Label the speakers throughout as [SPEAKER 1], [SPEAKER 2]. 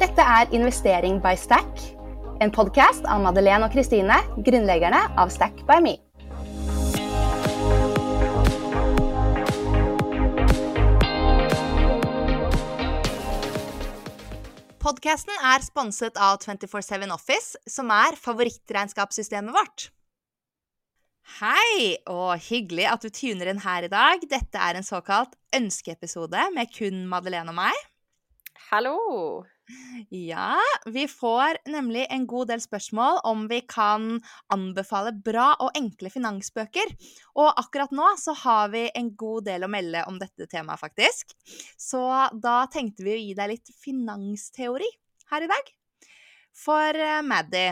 [SPEAKER 1] Dette er Investering by Stack, en podkast av Madeleine og Kristine, grunnleggerne av Stack by Me. Podkasten er sponset av 247 Office, som er favorittregnskapssystemet vårt. Hei, og hyggelig at du tuner inn her i dag. Dette er en såkalt ønskeepisode med kun Madeleine og meg.
[SPEAKER 2] Hallo!
[SPEAKER 1] Ja, vi får nemlig en god del spørsmål om vi kan anbefale bra og enkle finansbøker. Og akkurat nå så har vi en god del å melde om dette temaet, faktisk. Så da tenkte vi å gi deg litt finansteori her i dag. For Maddy,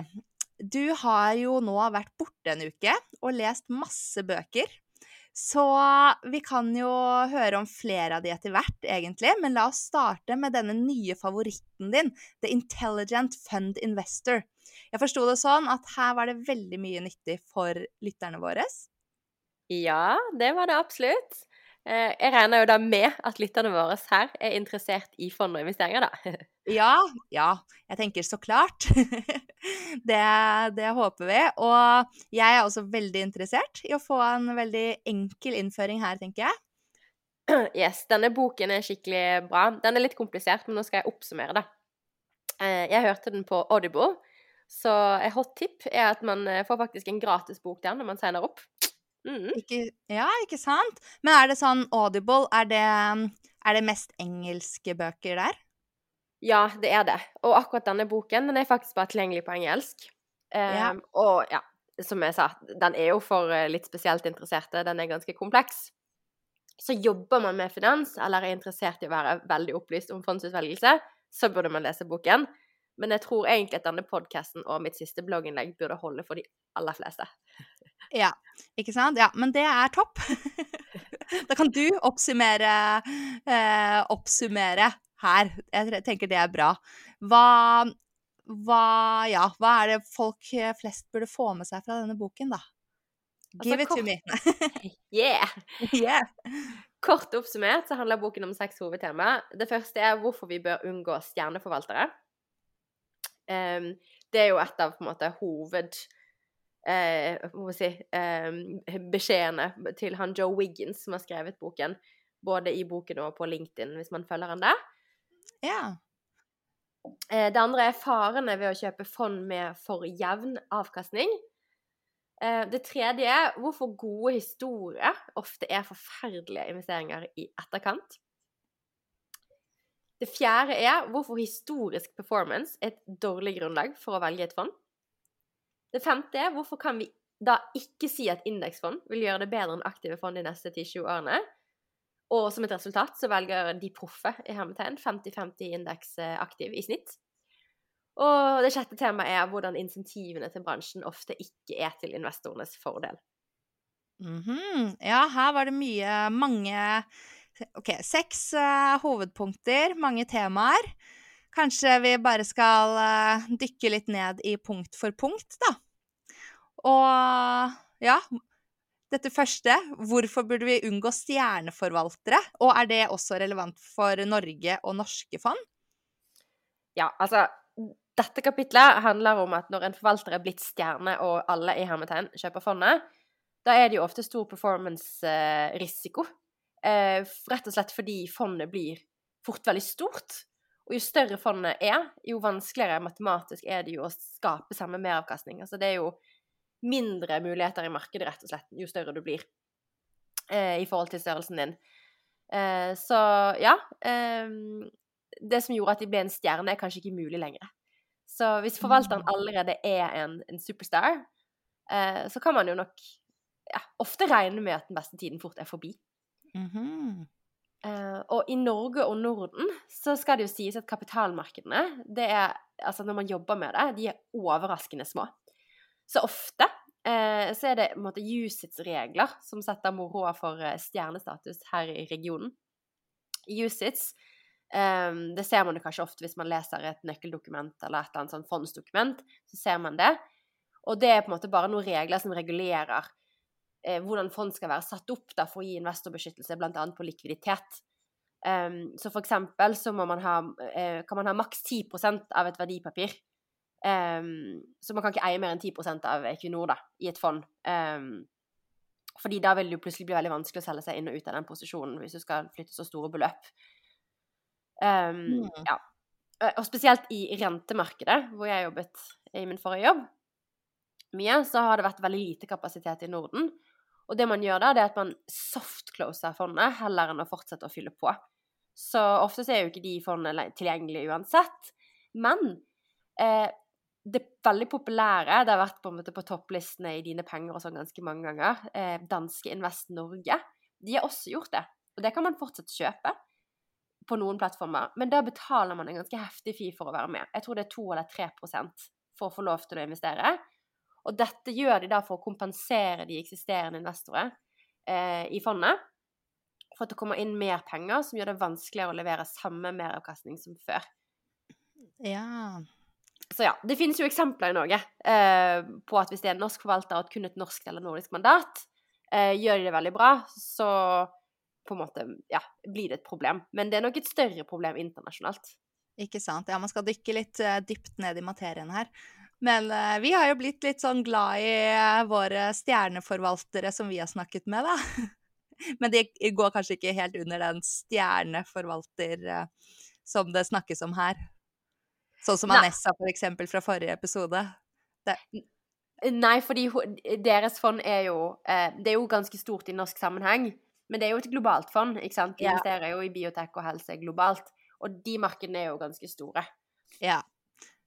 [SPEAKER 1] du har jo nå vært borte en uke og lest masse bøker. Så vi kan jo høre om flere av de etter hvert, egentlig. Men la oss starte med denne nye favoritten din, The Intelligent Fund Investor. Jeg forsto det sånn at her var det veldig mye nyttig for lytterne våre?
[SPEAKER 2] Ja, det var det absolutt. Eh, jeg regner jo da med at lytterne våre her er interessert i fond og investeringer, da.
[SPEAKER 1] Ja, ja. Jeg tenker så klart. Det, det, håper vi. Og jeg er også veldig interessert i å få en veldig enkel innføring her, tenker jeg.
[SPEAKER 2] Yes, denne boken er skikkelig bra. Den er litt komplisert, men nå skal jeg oppsummere det. Eh, jeg hørte den på Audible, så et hot tip er at man eh, får faktisk en gratis bok der når man signer opp.
[SPEAKER 1] Mm. Ikke, ja, ikke sant? Men er det sånn Audible, er det, er det mest engelske bøker der?
[SPEAKER 2] Ja, det er det. Og akkurat denne boken den er faktisk bare tilgjengelig på engelsk. Um, ja. Og ja, som jeg sa, den er jo for eh, litt spesielt interesserte. Den er ganske kompleks. Så jobber man med finans, eller er interessert i å være veldig opplyst om fondsutvelgelse, så burde man lese boken. Men jeg tror egentlig at denne podkasten og mitt siste blogginnlegg burde holde for de aller fleste.
[SPEAKER 1] Ja, ikke sant? Ja, men det er topp. da kan du oppsummere, eh, oppsummere her. Jeg tenker det er bra. Hva, hva, ja, hva er det folk flest burde få med seg fra denne boken, da? Altså, Give altså, it to me.
[SPEAKER 2] yeah.
[SPEAKER 1] yeah.
[SPEAKER 2] Kort oppsummert så handler boken om seks hovedtema. Det første er hvorfor vi bør unngå stjerneforvaltere. Um, det er jo et av på en måte hoved... Uh, må si, eh, beskjedene til han Joe Wiggins som har skrevet boken. Både i boken og på LinkedIn, hvis man følger han der.
[SPEAKER 1] Ja.
[SPEAKER 2] Eh, det andre er farene ved å kjøpe fond med for jevn avkastning. Uh, det tredje er hvorfor gode historier ofte er forferdelige investeringer i etterkant. Det fjerde er hvorfor historisk performance er et dårlig grunnlag for å velge et fond. Det femte er hvorfor kan vi da ikke si at indeksfond vil gjøre det bedre enn aktive fond de neste 10-20 årene. Og som et resultat så velger de proffe i hermetegn 50-50 indeks aktiv i snitt. Og det sjette temaet er hvordan insentivene til bransjen ofte ikke er til investorenes fordel.
[SPEAKER 1] Mm -hmm. Ja, her var det mye mange OK, seks uh, hovedpunkter, mange temaer. Kanskje vi bare skal uh, dykke litt ned i punkt for punkt, da. Og ja Dette første, hvorfor burde vi unngå stjerneforvaltere? Og er det også relevant for Norge og norske fond?
[SPEAKER 2] Ja, altså Dette kapitlet handler om at når en forvalter er blitt stjerne, og alle i hermetegn kjøper fondet, da er det jo ofte stor performance-risiko. Eh, rett og slett fordi fondet blir fort veldig stort. Og jo større fondet er, jo vanskeligere matematisk er det jo å skape samme meravkastning. Altså det er jo mindre muligheter i markedet, rett og slett, jo større du blir eh, i forhold til størrelsen din. Eh, så ja eh, Det som gjorde at de ble en stjerne, er kanskje ikke mulig lenger. Så hvis forvalteren mm. allerede er en, en superstar, eh, så kan man jo nok ja, ofte regne med at den beste tiden fort er forbi.
[SPEAKER 1] Mm -hmm.
[SPEAKER 2] Uh, og i Norge og Norden så skal det jo sies at kapitalmarkedene, det er Altså når man jobber med det, de er overraskende små. Så ofte uh, så er det på en måte USITS-regler som setter moroa for uh, stjernestatus her i regionen. USITS um, det ser man jo kanskje ofte hvis man leser et nøkkeldokument eller et eller annet sånn fondsdokument. Så ser man det. Og det er på en måte bare noen regler som regulerer eh, hvordan fond skal være satt opp da, for å gi investorbeskyttelse, bl.a. på likviditet. Um, så for eksempel så man ha, uh, kan man ha maks 10% av et verdipapir. Um, så man kan ikke eie mer enn 10% av Equinor da, i et fond. Um, fordi da vil det jo plutselig bli veldig vanskelig å selge seg inn og ut av den posisjonen hvis du skal flytte så store beløp. Mm. Ja. Og spesielt i rentemarkedet, hvor jeg jobbet i min forrige jobb, mye, så har det vært veldig lite kapasitet i Norden. Og det man gjør da, det er at man soft-closer fondet heller enn å fortsette å fylle på. Så ofte så er jo ikke de fondene tilgjengelige uansett. Men eh, det veldig populære, det har vært på på topplistene i Dine penger og sånn ganske mange ganger, eh, danske Invest Norge, de har også gjort det. Og det kan man fortsatt kjøpe på noen plattformer, men da betaler man en ganske heftig fee for å være med. Jeg tror det er 2 eller 3 for å få lov til å investere. Og dette gjør de da for å kompensere de eksisterende investorer eh, i fondet. For at det kommer inn mer penger, som gjør det vanskeligere å levere samme meravkastning som før.
[SPEAKER 1] Ja.
[SPEAKER 2] Så ja, det finnes jo eksempler i Norge eh, på at hvis det er en norsk forvalter og kun et norsk eller nordisk mandat, eh, gjør de det veldig bra, så på en måte, ja, blir det et problem. Men det er nok et større problem internasjonalt.
[SPEAKER 1] Ikke sant. Ja, man skal dykke litt uh, dypt ned i materien her. Men uh, vi har jo blitt litt sånn glad i uh, våre stjerneforvaltere som vi har snakket med, da. Men de går kanskje ikke helt under den stjerneforvalter uh, som det snakkes om her. Sånn som Anessa, for eksempel, fra forrige episode. Det.
[SPEAKER 2] Nei, fordi deres fond er jo Det er jo ganske stort i norsk sammenheng. Men det er jo et globalt fond, ikke sant. De investerer jo i biotek og helse globalt. Og de markedene er jo ganske store.
[SPEAKER 1] Ja.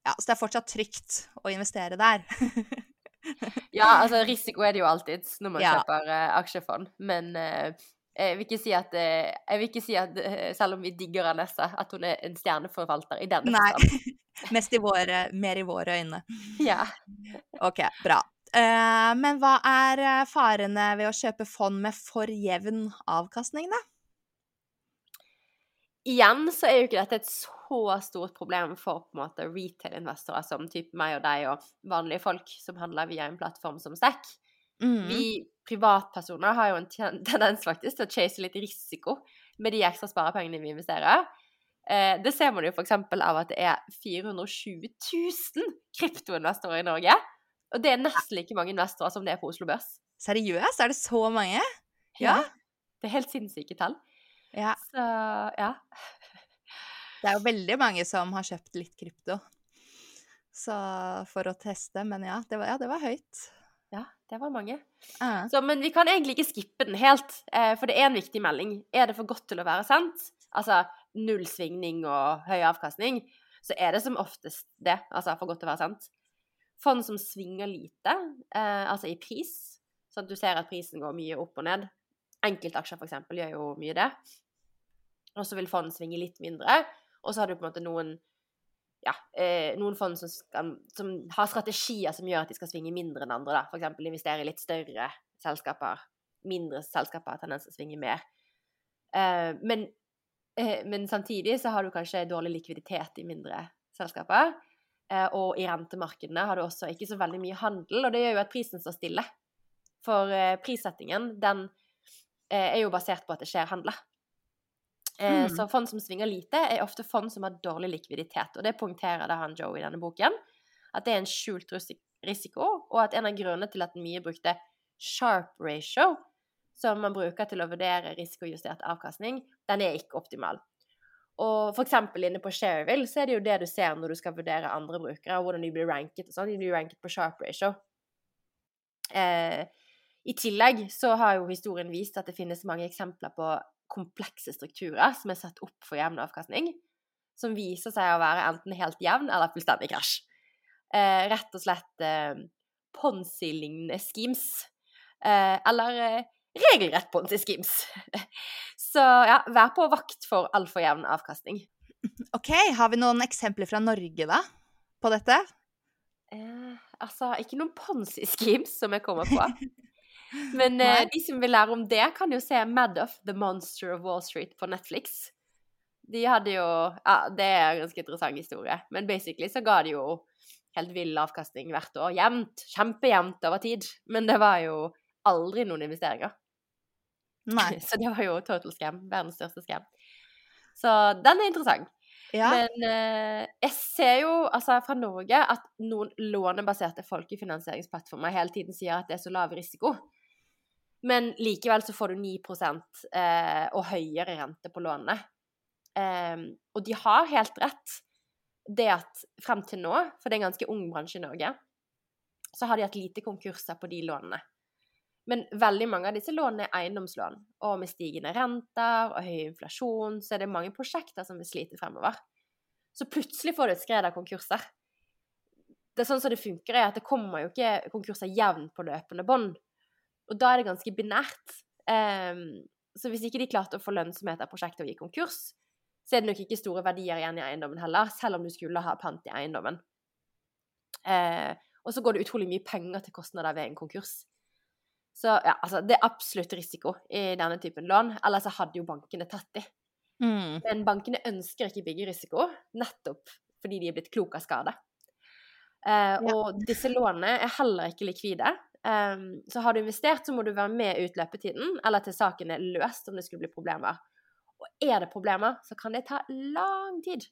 [SPEAKER 1] Ja, så det er fortsatt trygt å investere der.
[SPEAKER 2] ja, altså risiko er det jo alltid når man ja. kjøper uh, aksjefond, men uh, jeg vil si at, uh, jeg vil ikke si at selv om vi digger Anessa, at hun er en stjerneforvalter i denne
[SPEAKER 1] Nei. forstand. Mest i våre, mer i våre øyne.
[SPEAKER 2] Ja.
[SPEAKER 1] OK, bra. men hva er farene ved å kjøpe fond med for jevn avkastning, da?
[SPEAKER 2] Igjen så er jo ikke dette et så stort problem for på en måte retail-investorer som type meg og deg og vanlige folk som handler via en plattform som Stack. Mm. Vi privatpersoner har jo en tendens faktisk til å chase litt risiko med de ekstra sparepengene vi investerer. Eh, det ser man jo f.eks. av at det er 420 000 kryptoinvestorer i Norge. Og det er nesten like mange investorer som det er på Oslo Børs.
[SPEAKER 1] Seriøst? Er det så mange?
[SPEAKER 2] Ja. ja. Det er helt sinnssyke tall.
[SPEAKER 1] Ja.
[SPEAKER 2] Så ja.
[SPEAKER 1] Det er jo veldig mange som har kjøpt litt krypto så for å teste, men ja, det var, ja, det var høyt.
[SPEAKER 2] Ja, det var mange. Uh. Så, men vi kan egentlig ikke skippe den helt, eh, for det er en viktig melding. Er det for godt til å være sant, altså null svingning og høy avkastning, så er det som oftest det, altså for godt til å være sant. Fond som svinger lite, eh, altså i pris, sånn at du ser at prisen går mye opp og ned. Enkeltaksjer f.eks. gjør jo mye det og så vil fond svinge litt mindre. Og så har du på en måte noen ja, eh, noen fond som, skal, som, har strategier som gjør at de skal svinge mindre enn andre. F.eks. investere i litt større selskaper. Mindre selskaper har tendens til å svinge mer. Eh, men, eh, men, samtidig så har du kanskje dårlig likviditet i mindre selskaper. Og i rentemarkedene har du også ikke så veldig mye handel, og det gjør jo at prisen står stille. For prissettingen, den er jo basert på at det skjer handler. Eh, mm. Så fond som svinger lite, er ofte fond som har dårlig likviditet. Og det poengterer da han Joe i denne boken. At det er en skjult risiko, og at en av grunnene til at den mye brukte sharp ratio, som man bruker til å vurdere risikojustert avkastning, den er ikke optimal. Og eksempel inne på Shareville så er det jo det du ser når du skal vurdere andre brukere, og hvordan de blir ranket og sånn. De blir ranket på sharp ratio. Eh, I tillegg så har jo historien vist at det finnes mange eksempler på komplekse strukturer som er satt opp for jevn avkastning, som viser seg å være enten helt jevn eller fullstendig krasj. Eh, rett og slett eh, Ponzi-lignende schemes. Eh, eller eh, regelrett Ponzi-schemes. Så ja, vær på vakt for altfor jevn avkastning.
[SPEAKER 1] OK, har vi noen eksempler fra Norge, da, på dette?
[SPEAKER 2] Eh, altså, ikke noen Ponzi-schemes som jeg kommer på. Men eh, de som vil lære om det, kan jo se Madoff, The Monster of Wall Street på Netflix. De hadde jo Ja, det er en ganske interessant historie. Men basically så ga de jo helt vill avkastning hvert år. Jevnt. Kjempejevnt over tid. Men det var jo aldri noen investeringer.
[SPEAKER 1] Nei.
[SPEAKER 2] Så det var jo total scam. Verdens største scam. Så den er interessant.
[SPEAKER 1] Ja.
[SPEAKER 2] Men eh, jeg ser jo altså fra Norge at noen lånebaserte folkefinansieringsplattformer hele tiden sier at det er så lav risiko. Men likevel så får du 9 eh, og høyere rente på lånene. Eh, og de har helt rett. Det at frem til nå, for det er en ganske ung bransje i Norge, så har de hatt lite konkurser på de lånene. Men veldig mange av disse lånene er eiendomslån, og med stigende renter og høy inflasjon, så er det mange prosjekter som vil slite fremover. Så plutselig får du et skred av konkurser. Det er sånn som det funker, er at det kommer jo ikke konkurser jevnt på løpende bånd. Og da er det ganske binært. Um, så hvis ikke de klarte å få lønnsomhet av prosjektet og gikk konkurs, så er det nok ikke store verdier igjen i eiendommen heller, selv om du skulle ha pant i eiendommen. Uh, og så går det utrolig mye penger til kostnader ved en konkurs. Så ja, altså, det er absolutt risiko i denne typen lån, ellers hadde jo bankene tatt de.
[SPEAKER 1] Mm.
[SPEAKER 2] Men bankene ønsker ikke byggerisiko, nettopp fordi de er blitt klok av skade. Uh,
[SPEAKER 1] Ja.
[SPEAKER 2] Og disse lånene er heller ikke likvide. Um, så har du investert, så må du være med ut løpetiden, eller til saken er løst om det skulle bli problemer. Og er det problemer, så kan det ta lang tid.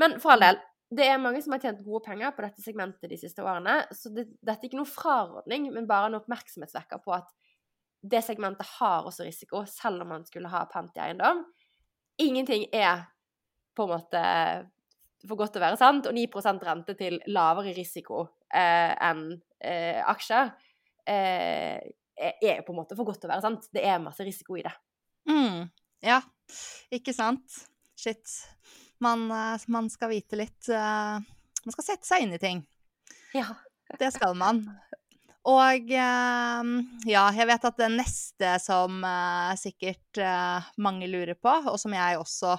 [SPEAKER 2] Men for all del, det er mange som har tjent gode penger på dette segmentet de siste årene, så det, dette er ikke noen frarådning, men bare en oppmerksomhetsvekker på at det segmentet har også risiko, selv om man skulle ha pant i eiendom. Ingenting er på en måte for godt til å være sant, og 9% rente til lavere risiko eh, enn eh, aksjer eh, er på en måte for godt til å være sant. Det er masse risiko i det.
[SPEAKER 1] Mm. Ja, ikke sant? Shit. Man, eh, man skal vite litt uh, Man skal sette seg inn i ting.
[SPEAKER 2] Ja.
[SPEAKER 1] Det skal man. Og eh, ja, jeg vet at det neste som sikkert mange lurer på, og som jeg også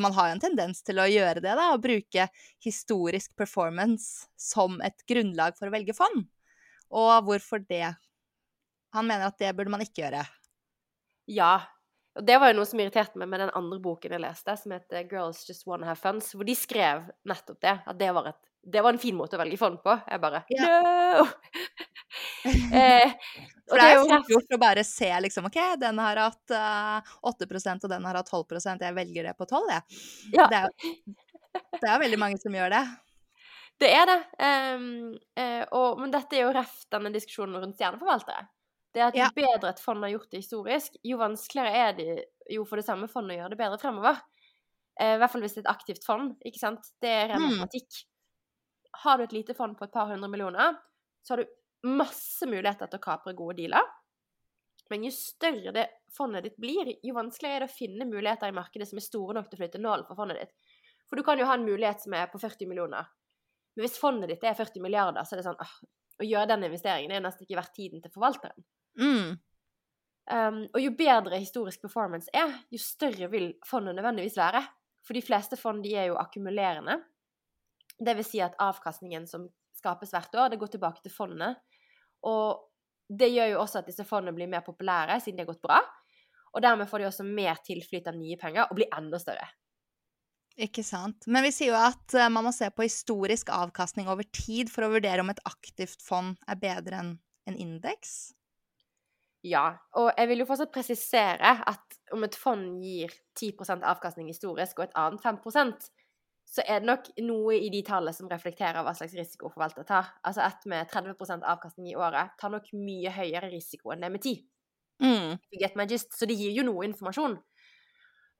[SPEAKER 1] Man har jo en tendens til å gjøre det, da. Å bruke historisk performance som et grunnlag for å velge fond. Og hvorfor det? Han mener at det burde man ikke gjøre.
[SPEAKER 2] Ja. Og det var jo noe som irriterte meg med den andre boken jeg leste, som heter 'Girls Just Wanna Have Funs', hvor de skrev nettopp det. At det var, et, det var en fin måte å velge fond på. Jeg bare no! eh,
[SPEAKER 1] For det er jo fort gjort å bare se liksom OK, den har hatt uh, 8 og den har hatt 12% jeg velger det på 12, jeg.
[SPEAKER 2] Ja.
[SPEAKER 1] Det, er, det er veldig mange som gjør det.
[SPEAKER 2] Det er det. Um, uh, og, men dette er jo ref denne diskusjonen rundt stjerneforvaltere. Det er at Jo
[SPEAKER 1] Ja.
[SPEAKER 2] bedre et fond har gjort det historisk, jo vanskeligere er det jo for det samme fondet å gjøre det bedre fremover. Eh, I hvert fall hvis det er et aktivt fond. ikke sant? Det er ren
[SPEAKER 1] Mm.
[SPEAKER 2] matematikk. Har du et lite fond på et par hundre millioner, så har du masse muligheter til å kapre gode dealer. Men jo større det fondet ditt blir, jo vanskeligere er det å finne muligheter i markedet som er store nok til å flytte nålen for fondet ditt. For du kan jo ha en mulighet som er på 40 millioner. Men hvis fondet ditt er 40 milliarder, så er det sånn åh, Å gjøre den investeringen er nesten ikke verdt tiden til forvalteren.
[SPEAKER 1] Mm.
[SPEAKER 2] Um, og jo bedre historisk performance er, jo større vil fondet nødvendigvis være. For de fleste fond de er jo akkumulerende. Det vil si at avkastningen som skapes hvert år, det går tilbake til fondet. Og det gjør jo også at disse fondene blir mer populære siden de har gått bra. Og dermed får de også mer tilflyt av nye penger og blir enda større.
[SPEAKER 1] Ikke sant. Men vi sier jo at eh, man må se på historisk avkastning over tid for å vurdere om et aktivt fond er bedre enn en indeks.
[SPEAKER 2] Ja, og jeg vil jo fortsatt presisere at om et fond gir 10% avkastning historisk og et annet 5 så er det nok noe i de tallene som reflekterer hva slags risiko forvalter tar. Altså et med 30% avkastning i året tar nok mye høyere risiko enn det med 10.
[SPEAKER 1] Mm.
[SPEAKER 2] Så det gir jo noe informasjon.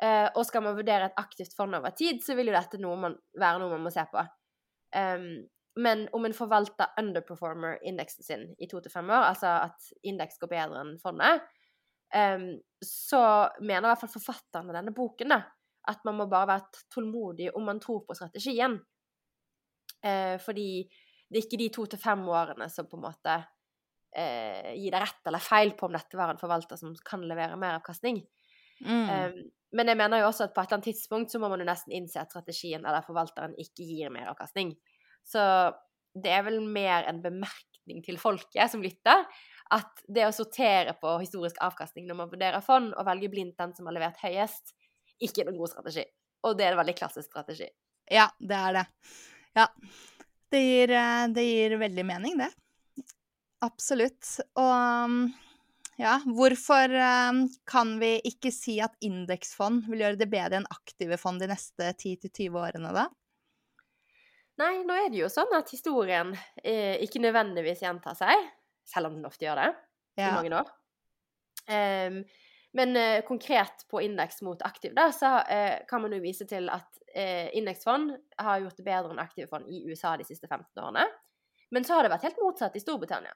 [SPEAKER 2] Uh, og skal man vurdere et aktivt fond over tid, så vil jo dette noe man, være noe man må se på. Um, men om en forvalter underperformer indeksen sin i to til fem år, altså at indeks går bedre enn fondet, um, så mener i hvert fall forfatteren av denne boken da, at man må bare være tålmodig om man tror på strategien. Eh, fordi det er ikke de to til fem årene som på en måte eh, gir deg rett eller feil på om dette var en forvalter som kan levere meravkastning.
[SPEAKER 1] Mm.
[SPEAKER 2] Eh, men jeg mener jo også at på et eller annet tidspunkt så må man jo nesten innse at strategien eller forvalteren ikke gir meravkastning. Så det er vel mer en bemerkning til folket som lytter, at det å sortere på historisk avkastning når man vurderer fond, og velge blindt den som har levert høyest, ikke noen god strategi. Og det er en veldig klassisk strategi.
[SPEAKER 1] Ja, det er det. Ja. Det gir, eh, det gir veldig mening, det. Absolutt. Og um, ja, hvorfor eh, kan vi ikke si at indeksfond vil gjøre det bedre enn aktive fond de neste 10-20 årene, da?
[SPEAKER 2] Nei, nå er det jo sånn at historien eh, ikke nødvendigvis gjentar seg, selv om den ofte gjør det, i mange år. Ehm, men eh, konkret på indeks mot aktiv, da, så eh, kan man jo vise til at eh, indeksfond har gjort det bedre enn aktive fond i USA de siste 15 årene. Men så har det vært helt motsatt i Storbritannia.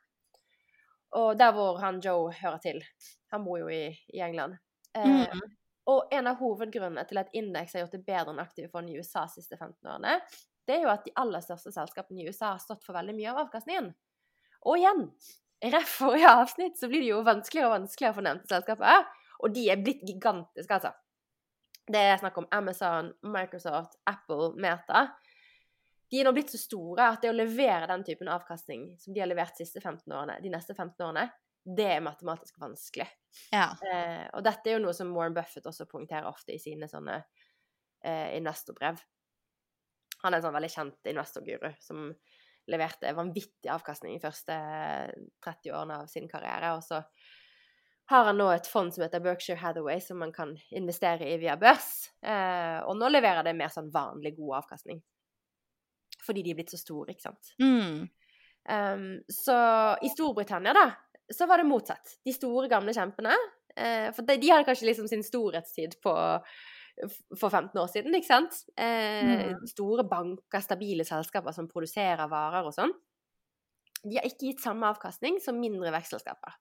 [SPEAKER 2] Og der hvor han Joe hører til. Han bor jo i, i England. Eh,
[SPEAKER 1] Mm.
[SPEAKER 2] Og en av hovedgrunnene til at indeks har gjort det bedre enn aktive fond i USA de siste 15 årene, det er jo at de aller største selskapene i USA har stått for veldig mye av avkastningen. Og igjen, ref forrige avsnitt, så blir det jo vanskeligere og vanskeligere for nevnte selskaper. Og de er blitt gigantiske, altså. Det er snakk om Amazon, Microsoft, Apple, Meta. De er nå blitt så store at det å levere den typen avkastning som de har levert de siste 15 årene, de neste 15 årene, det er matematisk vanskelig.
[SPEAKER 1] Ja.
[SPEAKER 2] Eh, og dette er jo noe som Warren Buffett også poengterer ofte i sine sånne eh, investorbrev. Han er en sånn veldig kjent investorguru som leverte vanvittig avkastning de første 30 årene av sin karriere. Og så har han nå et fond som heter Berkshire Hathaway, som man kan investere i via børs. Eh, og nå leverer det mer sånn vanlig god avkastning. Fordi de er blitt så store, ikke sant.
[SPEAKER 1] Mm.
[SPEAKER 2] Um, så i Storbritannia, da, så var det motsatt. De store, gamle kjempene. eh, for de, de hadde kanskje liksom sin storhetstid på for 15 år siden, ikke sant? Eh,
[SPEAKER 1] Mm.
[SPEAKER 2] Store banker, stabile selskaper som produserer varer og sånn. De har ikke gitt samme avkastning som mindre vekstselskaper.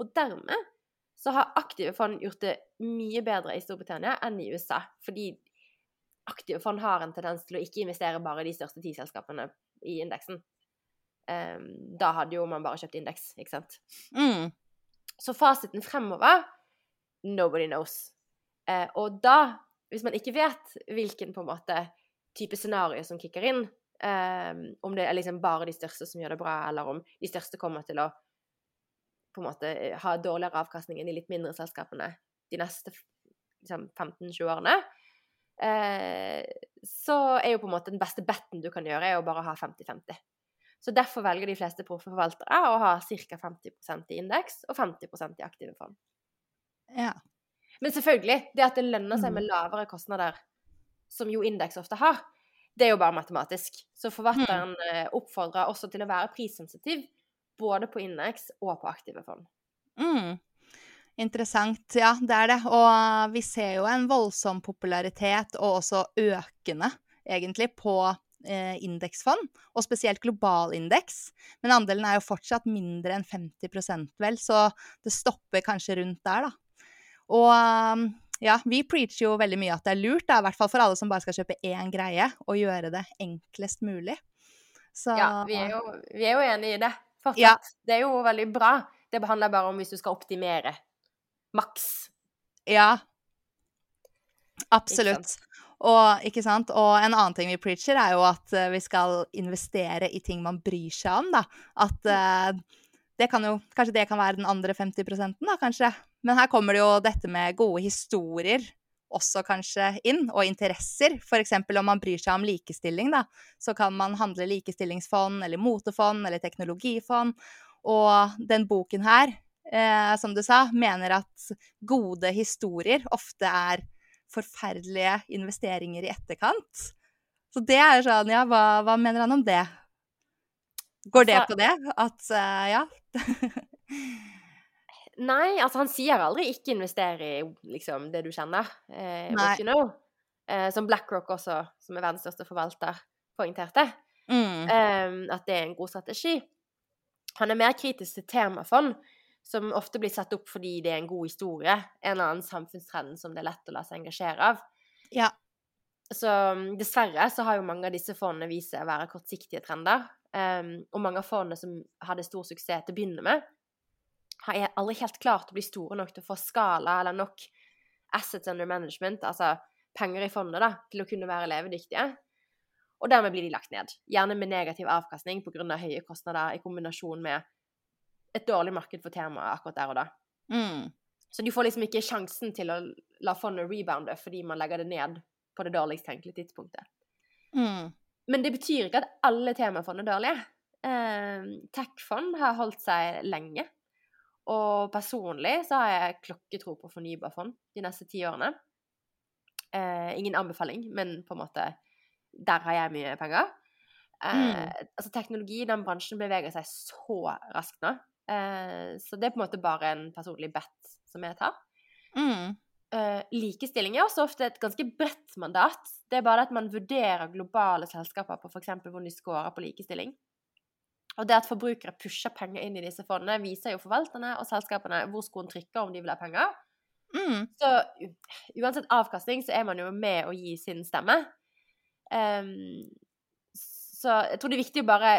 [SPEAKER 2] Og dermed så har aktive fond gjort det mye bedre i Storbritannia enn i USA. Fordi aktive fond har en tendens til å ikke investere bare i de største ti selskapene i indeksen. Um, da hadde jo man bare kjøpt indeks, ikke sant.
[SPEAKER 1] Mm.
[SPEAKER 2] Så fasiten fremover nobody knows. Uh, og da, hvis man ikke vet hvilken på en måte type scenario som kicker inn, um, om det er liksom bare de største som gjør det bra, eller om de største kommer til å på en måte ha dårligere avkastning enn de litt mindre selskapene de neste liksom, 15-20 årene, eh, så er jo på en måte den beste betten du kan gjøre, er å bare ha 50-50. Så derfor velger de fleste proffe forvaltere å ha ca. 50 i indeks og 50 i aktive fond.
[SPEAKER 1] Ja.
[SPEAKER 2] Men selvfølgelig, det at det lønner seg med lavere kostnader, som jo indeks ofte har, det er jo bare matematisk. Så forvalteren eh, oppfordrer også til å være prissensitiv, både på indeks og på aktive fond.
[SPEAKER 1] Mm. Interessant. Ja, det er det. Og vi ser jo en voldsom popularitet, og også økende, egentlig, på eh, indeksfond, og spesielt global indeks. Men andelen er jo fortsatt mindre enn 50% vel, så det stopper kanskje rundt der, da. Og um, ja, vi preacher jo veldig mye at det er lurt, da, i hvert fall for alle som bare skal kjøpe én greie, og gjøre det enklest mulig. Så
[SPEAKER 2] Ja, vi er jo, vi er jo enige i det. Fortsatt.
[SPEAKER 1] Ja.
[SPEAKER 2] Det er jo veldig bra. Det handler bare om hvis du skal optimere maks.
[SPEAKER 1] Ja. Absolutt. Og, og en annen ting vi preacher, er jo at uh, vi skal investere i ting man bryr seg om. da. At uh, det kan jo Kanskje det kan være den andre 50 da, kanskje. Men her kommer det jo dette med gode historier også kanskje inn, og interesser. F.eks. om man bryr seg om likestilling, da, så kan man handle likestillingsfond eller motefond eller teknologifond. Og den boken her, eh, som du sa, mener at gode historier ofte er forferdelige investeringer i etterkant. Så det er sånn, ja, hva, hva mener han om det? Går det
[SPEAKER 2] Altså-
[SPEAKER 1] på det? At uh, ja.
[SPEAKER 2] Nei, altså han sier aldri 'ikke investere i liksom, det du kjenner'. Eh, what you know. Eh, som BlackRock også, som er verdens største forvalter, poengterte.
[SPEAKER 1] Mm.
[SPEAKER 2] eh, at det er en god strategi. Han er mer kritisk til temafond, som ofte blir satt opp fordi det er en god historie. En eller annen samfunnstrend som det er lett å la seg engasjere av.
[SPEAKER 1] Ja.
[SPEAKER 2] Så dessverre så har jo mange av disse fondene vist seg å være kortsiktige trender. Um, og mange av fondene som hadde stor suksess til å begynne med, har aldri helt klart å bli store nok til å få skala eller nok assets under management, altså penger i fondet, da, til å kunne være levedyktige. Og dermed blir de lagt ned. Gjerne med negativ avkastning pga. høye kostnader i kombinasjon med et dårlig marked for temaet akkurat der og da.
[SPEAKER 1] Mm.
[SPEAKER 2] Så du får liksom ikke sjansen til å la fondet rebounde fordi man legger det ned på det dårligst tenkelige tidspunktet.
[SPEAKER 1] Mm.
[SPEAKER 2] Men det betyr ikke at alle temafond er dårlige. Eh, Tech-fond har holdt seg lenge. Og personlig så har jeg klokketro på fornybarfond de neste ti årene. Eh, ingen anbefaling, men på en måte Der har jeg mye penger. Eh,
[SPEAKER 1] Mm.
[SPEAKER 2] Altså teknologi, i den bransjen beveger seg så raskt nå. Eh, så det er på en måte bare en personlig bet som jeg tar.
[SPEAKER 1] Mm.
[SPEAKER 2] Eh, likestilling er også ofte et ganske bredt mandat. Det er bare at man vurderer globale selskaper på f.eks. hvor de scorer på likestilling. Og det at forbrukere pusher penger inn i disse fondene, viser jo forvalterne og selskapene hvor skoen trykker om de vil ha penger.
[SPEAKER 1] Mm.
[SPEAKER 2] Så uansett avkastning, så er man jo med å gi sin stemme. Um, så jeg tror det er viktig å bare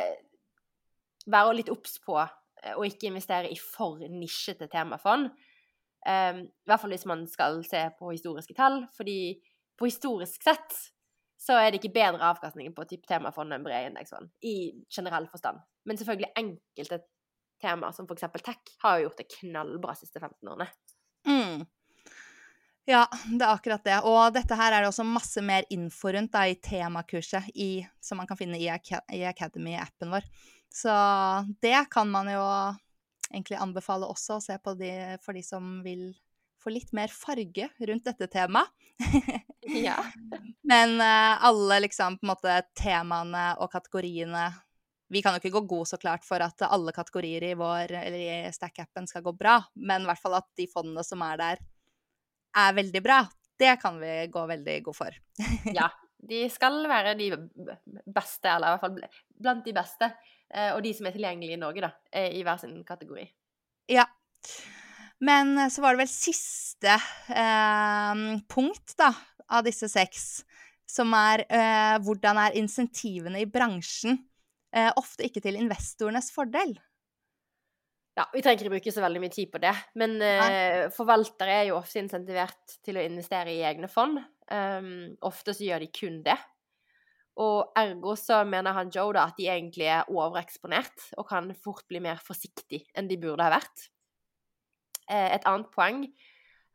[SPEAKER 2] være litt obs på eh, å ikke investere i for nisjete temafond. Um, I hvert fall hvis man skal se på historiske tall, fordi på historisk sett så er det ikke bedre avkastning på type temafond enn brede indeksfond, i generell forstand. Men selvfølgelig enkelte temaer, som f.eks. tech, har jo gjort det knallbra de siste 15 årene.
[SPEAKER 1] Mm. Ja, det er akkurat det. Og dette her er det også masse mer info rundt da, i temakurset i, som man kan finne i, i Academy-appen vår. Så det kan man jo egentlig anbefale også å se på de, for de som vil få litt mer farge rundt dette temaet.
[SPEAKER 2] Ja.
[SPEAKER 1] Men uh, alle liksom på en måte temaene og kategoriene Vi kan jo ikke gå god så klart for at alle kategorier i vår, eller i Stack-appen skal gå bra, men i hvert fall at de fondene som er der, er veldig bra. Det kan vi gå veldig god for.
[SPEAKER 2] Ja. De skal være de beste, eller i hvert fall blant de beste. eh, Og de som er tilgjengelige i Norge, da, eh, i hver sin kategori.
[SPEAKER 1] Ja. Men så var det vel siste eh, punkt da, av disse seks, som er eh, hvordan er insentivene i bransjen eh, ofte ikke til investorenes fordel?
[SPEAKER 2] Ja, Vi trenger ikke bruke så veldig mye tid på det, men eh, forvaltere er jo ofte insentivert til å investere i egne fond. Um, ofte så gjør de kun det. Og ergo så mener han Joe da at de egentlig er overeksponert og kan fort bli mer forsiktig enn de burde ha vært. Eh, et annet poeng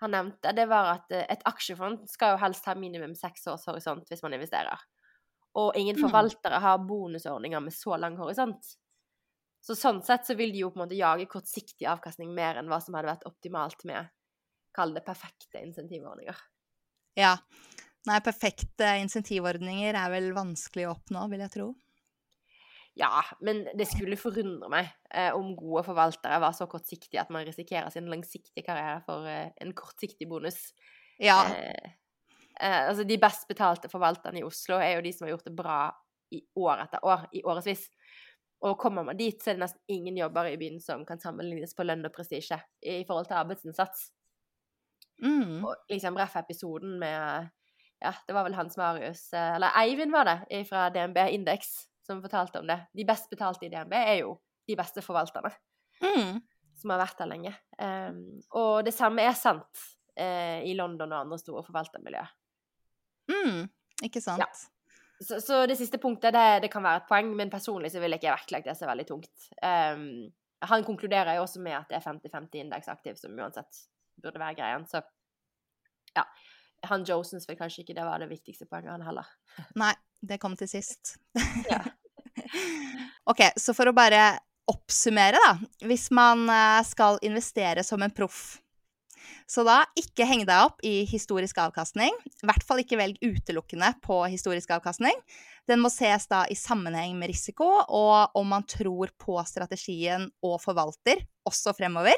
[SPEAKER 2] han nevnte, det var at eh, et aksjefond skal jo helst ha minimum seks års horisont hvis man investerer. Og ingen
[SPEAKER 1] Mm.
[SPEAKER 2] forvaltere har bonusordninger med så lang horisont. Så sånn sett så vil de jo på en måte jage kortsiktig avkastning mer enn hva som hadde vært optimalt med Kall det perfekte insentivordninger.
[SPEAKER 1] Ja. Nei, perfekte insentivordninger er vel vanskelig å oppnå, vil jeg tro.
[SPEAKER 2] Ja, men det skulle forundre meg eh, om gode forvaltere var så kortsiktige at man risikerer sin langsiktige karriere for eh, en kortsiktig bonus.
[SPEAKER 1] Ja.
[SPEAKER 2] Eh, eh, altså, de best betalte forvalterne i Oslo er jo de som har gjort det bra i år etter år, i årevis. Og kommer man dit, så er det nesten ingen jobber i byen som kan sammenlignes på lønn og prestisje i forhold til arbeidsinnsats.
[SPEAKER 1] Mm.
[SPEAKER 2] Og liksom ref episoden med Ja, det var vel Hans Marius eh, Eller Eivind var det, fra DNB Indeks, som fortalte om det. De best betalte i DNB er jo de beste forvalterne
[SPEAKER 1] Mm.
[SPEAKER 2] som har vært der lenge. Um, og det samme er sant uh, i London og andre store forvaltermiljøer.
[SPEAKER 1] Mm. Ikke sant?
[SPEAKER 2] Ja. Så, så det siste punktet, det, det kan være et poeng, men personlig så vil jeg ikke vektlegge det så veldig tungt. Um, han konkluderer jo også med at det er 50-50 indeksaktiv som uansett burde være greien. Så ja. Han Joe syns vel kanskje ikke det var det viktigste poenget, han heller.
[SPEAKER 1] Nei, det kom til sist.
[SPEAKER 2] Ja.
[SPEAKER 1] ok, så for å bare oppsummere, da. Hvis man eh, skal investere som en proff, så da ikke heng deg opp i historisk avkastning. I hvert fall ikke velg utelukkende på historisk avkastning. Den må ses da i sammenheng med risiko, og om man tror på strategien og forvalter, også fremover.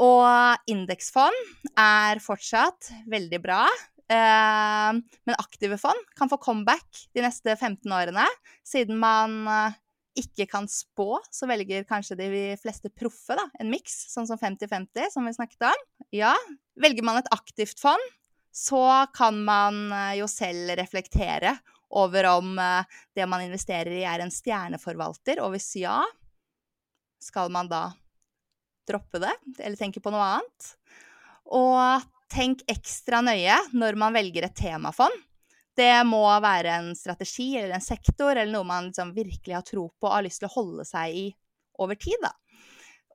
[SPEAKER 1] Og indeksfond er fortsatt veldig bra. Eh, men aktive fond kan få comeback de neste 15 årene. Siden man eh, ikke kan spå, så velger kanskje de fleste proffe da, en miks, sånn som 50-50, som vi snakket om. Ja, velger man et aktivt fond, så kan man eh, jo selv reflektere over om det man investerer i er en stjerneforvalter, og hvis ja, skal man da droppe det, eller tenke på noe annet? Og tenk ekstra nøye når man velger et temafond. Det må være en strategi eller en sektor eller noe man liksom virkelig har tro på og har lyst til å holde seg i over tid. Da.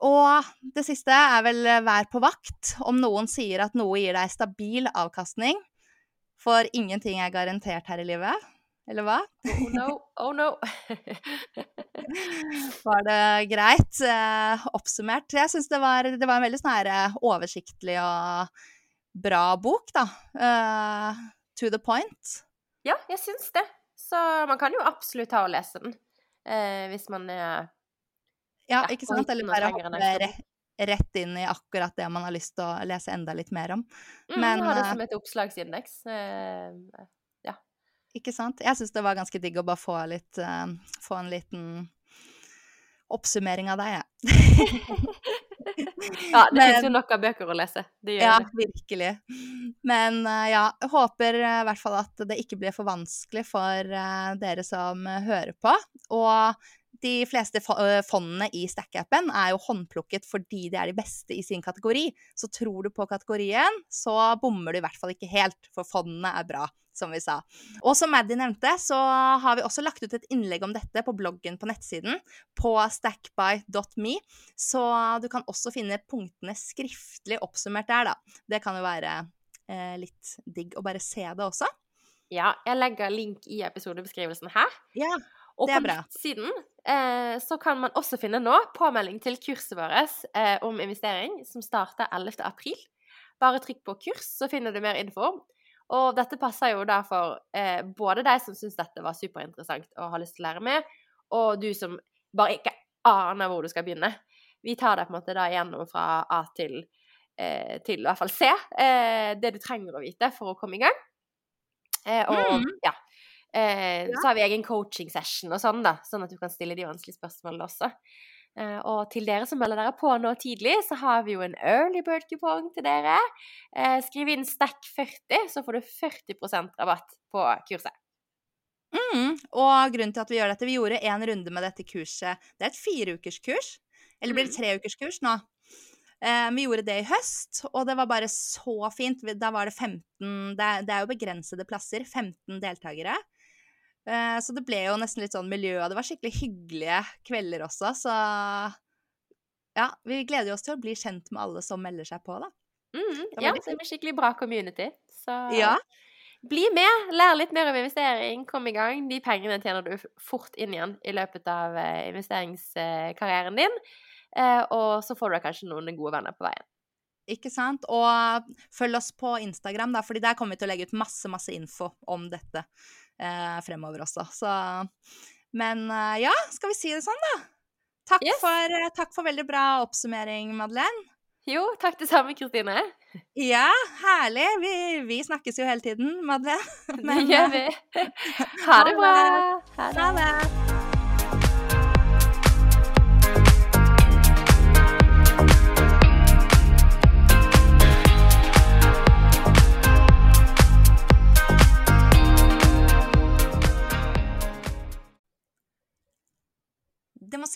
[SPEAKER 1] Og det siste er vel vær på vakt om noen sier at noe gir deg stabil avkastning. For ingenting er garantert her i livet. Eller hva?
[SPEAKER 2] Oh no, oh no.
[SPEAKER 1] Var det greit eh, oppsummert? Jeg syns det, var- det var en veldig sånn eh, oversiktlig og bra bok, da. Uh, to the point.
[SPEAKER 2] ja, jeg syns det. Så man kan jo absolutt ta og lese den. Eh, hvis man er
[SPEAKER 1] Ja, ikke sant? Eller bare hoppe rett inn i akkurat det man har lyst til å lese enda litt mer om.
[SPEAKER 2] mm,
[SPEAKER 1] Men,
[SPEAKER 2] Ha det som et oppslagsindeks. Eh,
[SPEAKER 1] Ikke sant? Jeg syns det var ganske digg å bare få, litt, uh, få en liten oppsummering av deg, jeg.
[SPEAKER 2] ja, det fins jo nok av bøker å lese.
[SPEAKER 1] Ja,
[SPEAKER 2] det.
[SPEAKER 1] virkelig. Men eh, ja, jeg håper eh, i hvert fall at det ikke blir for vanskelig for dere som hører på. Og de fleste eh, fondene i Stack-appen er jo håndplukket fordi de er de beste i sin kategori. Så tror du på kategorien, så bommer du i hvert fall ikke helt, for fondene er bra, som vi sa. Og som Maddy nevnte, så har vi også lagt ut et innlegg om dette på bloggen på nettsiden, på stackby.me. Så du kan også finne punktene skriftlig oppsummert der, da. Det kan jo være eh, litt digg å bare se det også.
[SPEAKER 2] Ja, jeg legger link i episodebeskrivelsen her.
[SPEAKER 1] Ja,
[SPEAKER 2] Og
[SPEAKER 1] Det
[SPEAKER 2] på
[SPEAKER 1] bra.
[SPEAKER 2] nettsiden eh, så kan man også finne nå påmelding til kurset vårt eh, om investering, som starter 11. april. Bare trykk på kurs, så finner du mer info. Og dette passer jo da for eh, både deg som syns dette var superinteressant og har lyst til å lære mer, og du som bare ikke aner hvor du skal begynne. Vi tar deg på en måte da gjennom fra A til, eh, til i hvert fall C, det du trenger å vite for å komme i gang. Og
[SPEAKER 1] Mm.
[SPEAKER 2] ja. Eh,
[SPEAKER 1] Ja.
[SPEAKER 2] Så har vi egen coaching session og sånn, da, sånn at du kan stille de vanskelige spørsmålene også. Eh, og til dere som melder dere på nå tidlig, så har vi jo en early bird-kupong til dere. Eh, skriv inn STACK40, så får du 40% rabatt på kurset.
[SPEAKER 1] Mm, og grunnen til at vi gjør dette, vi gjorde en runde med dette kurset. Det er et fireukerskurs. Eller blir det treukerskurs nå? Eh, vi gjorde det i høst, og det var bare så fint. Da var det 15 Det er, det er jo begrensede plasser. 15 deltakere. Eh, så det ble jo nesten litt sånn miljø, og det var skikkelig hyggelige kvelder også, så ja, vi gleder oss til å bli kjent med alle som melder seg på, da.
[SPEAKER 2] Mm, ja, det blir skikkelig bra community. Så
[SPEAKER 1] Ja.
[SPEAKER 2] bli med, lær litt mer om investering, kom i gang. De pengene tjener du fort inn igjen i løpet av eh, investeringskarrieren din. Eh, og så får du kanskje noen gode venner på veien.
[SPEAKER 1] Ikke sant? Og følg oss på Instagram, da, fordi der kommer vi til å legge ut masse, masse info om dette eh, fremover også. Så Men eh, ja, skal vi si det sånn, da? Takk,
[SPEAKER 2] Yes.
[SPEAKER 1] for, eh, takk for veldig bra oppsummering, Madeleine.
[SPEAKER 2] Jo, takk det samme, Kristine.
[SPEAKER 1] Ja, herlig. Vi, vi snakkes jo hele tiden, Madeleine.
[SPEAKER 2] Det gjør
[SPEAKER 1] eh,
[SPEAKER 2] vi. Ha det bra. Ha
[SPEAKER 1] Ha det.